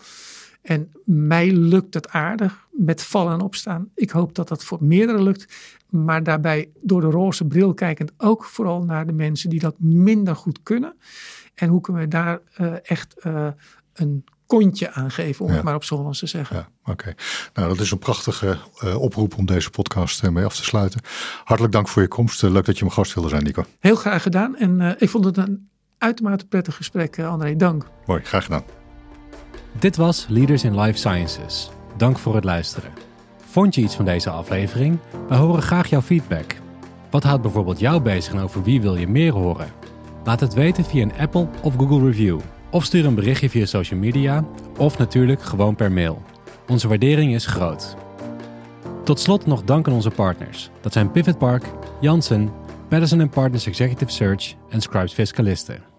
En mij lukt het aardig met vallen en opstaan. Ik hoop dat dat voor meerdere lukt. Maar daarbij door de roze bril kijkend ook vooral naar de mensen die dat minder goed kunnen. En hoe kunnen we daar uh, echt uh, een kontje aan geven, om ja. het maar op z'n te zeggen. Ja, oké. Nou, dat is een prachtige uh, oproep om deze podcast mee af te sluiten. Hartelijk dank voor je komst. leuk dat je mijn gast wilde zijn, Nico. Heel graag gedaan. En ik vond het een uitermate prettig gesprek, André. Dank. Mooi, graag gedaan. Dit was Leaders in Life Sciences. Dank voor het luisteren. Vond je iets van deze aflevering? Wij horen graag jouw feedback. Wat houdt bijvoorbeeld jou bezig en over wie wil je meer horen? Laat het weten via een Apple of Google review. Of stuur een berichtje via social media. Of natuurlijk gewoon per mail. Onze waardering is groot. Tot slot nog dank aan onze partners. Dat zijn Pivot Park, Janssen, Madison Partners Executive Search en Scribes Fiscalisten.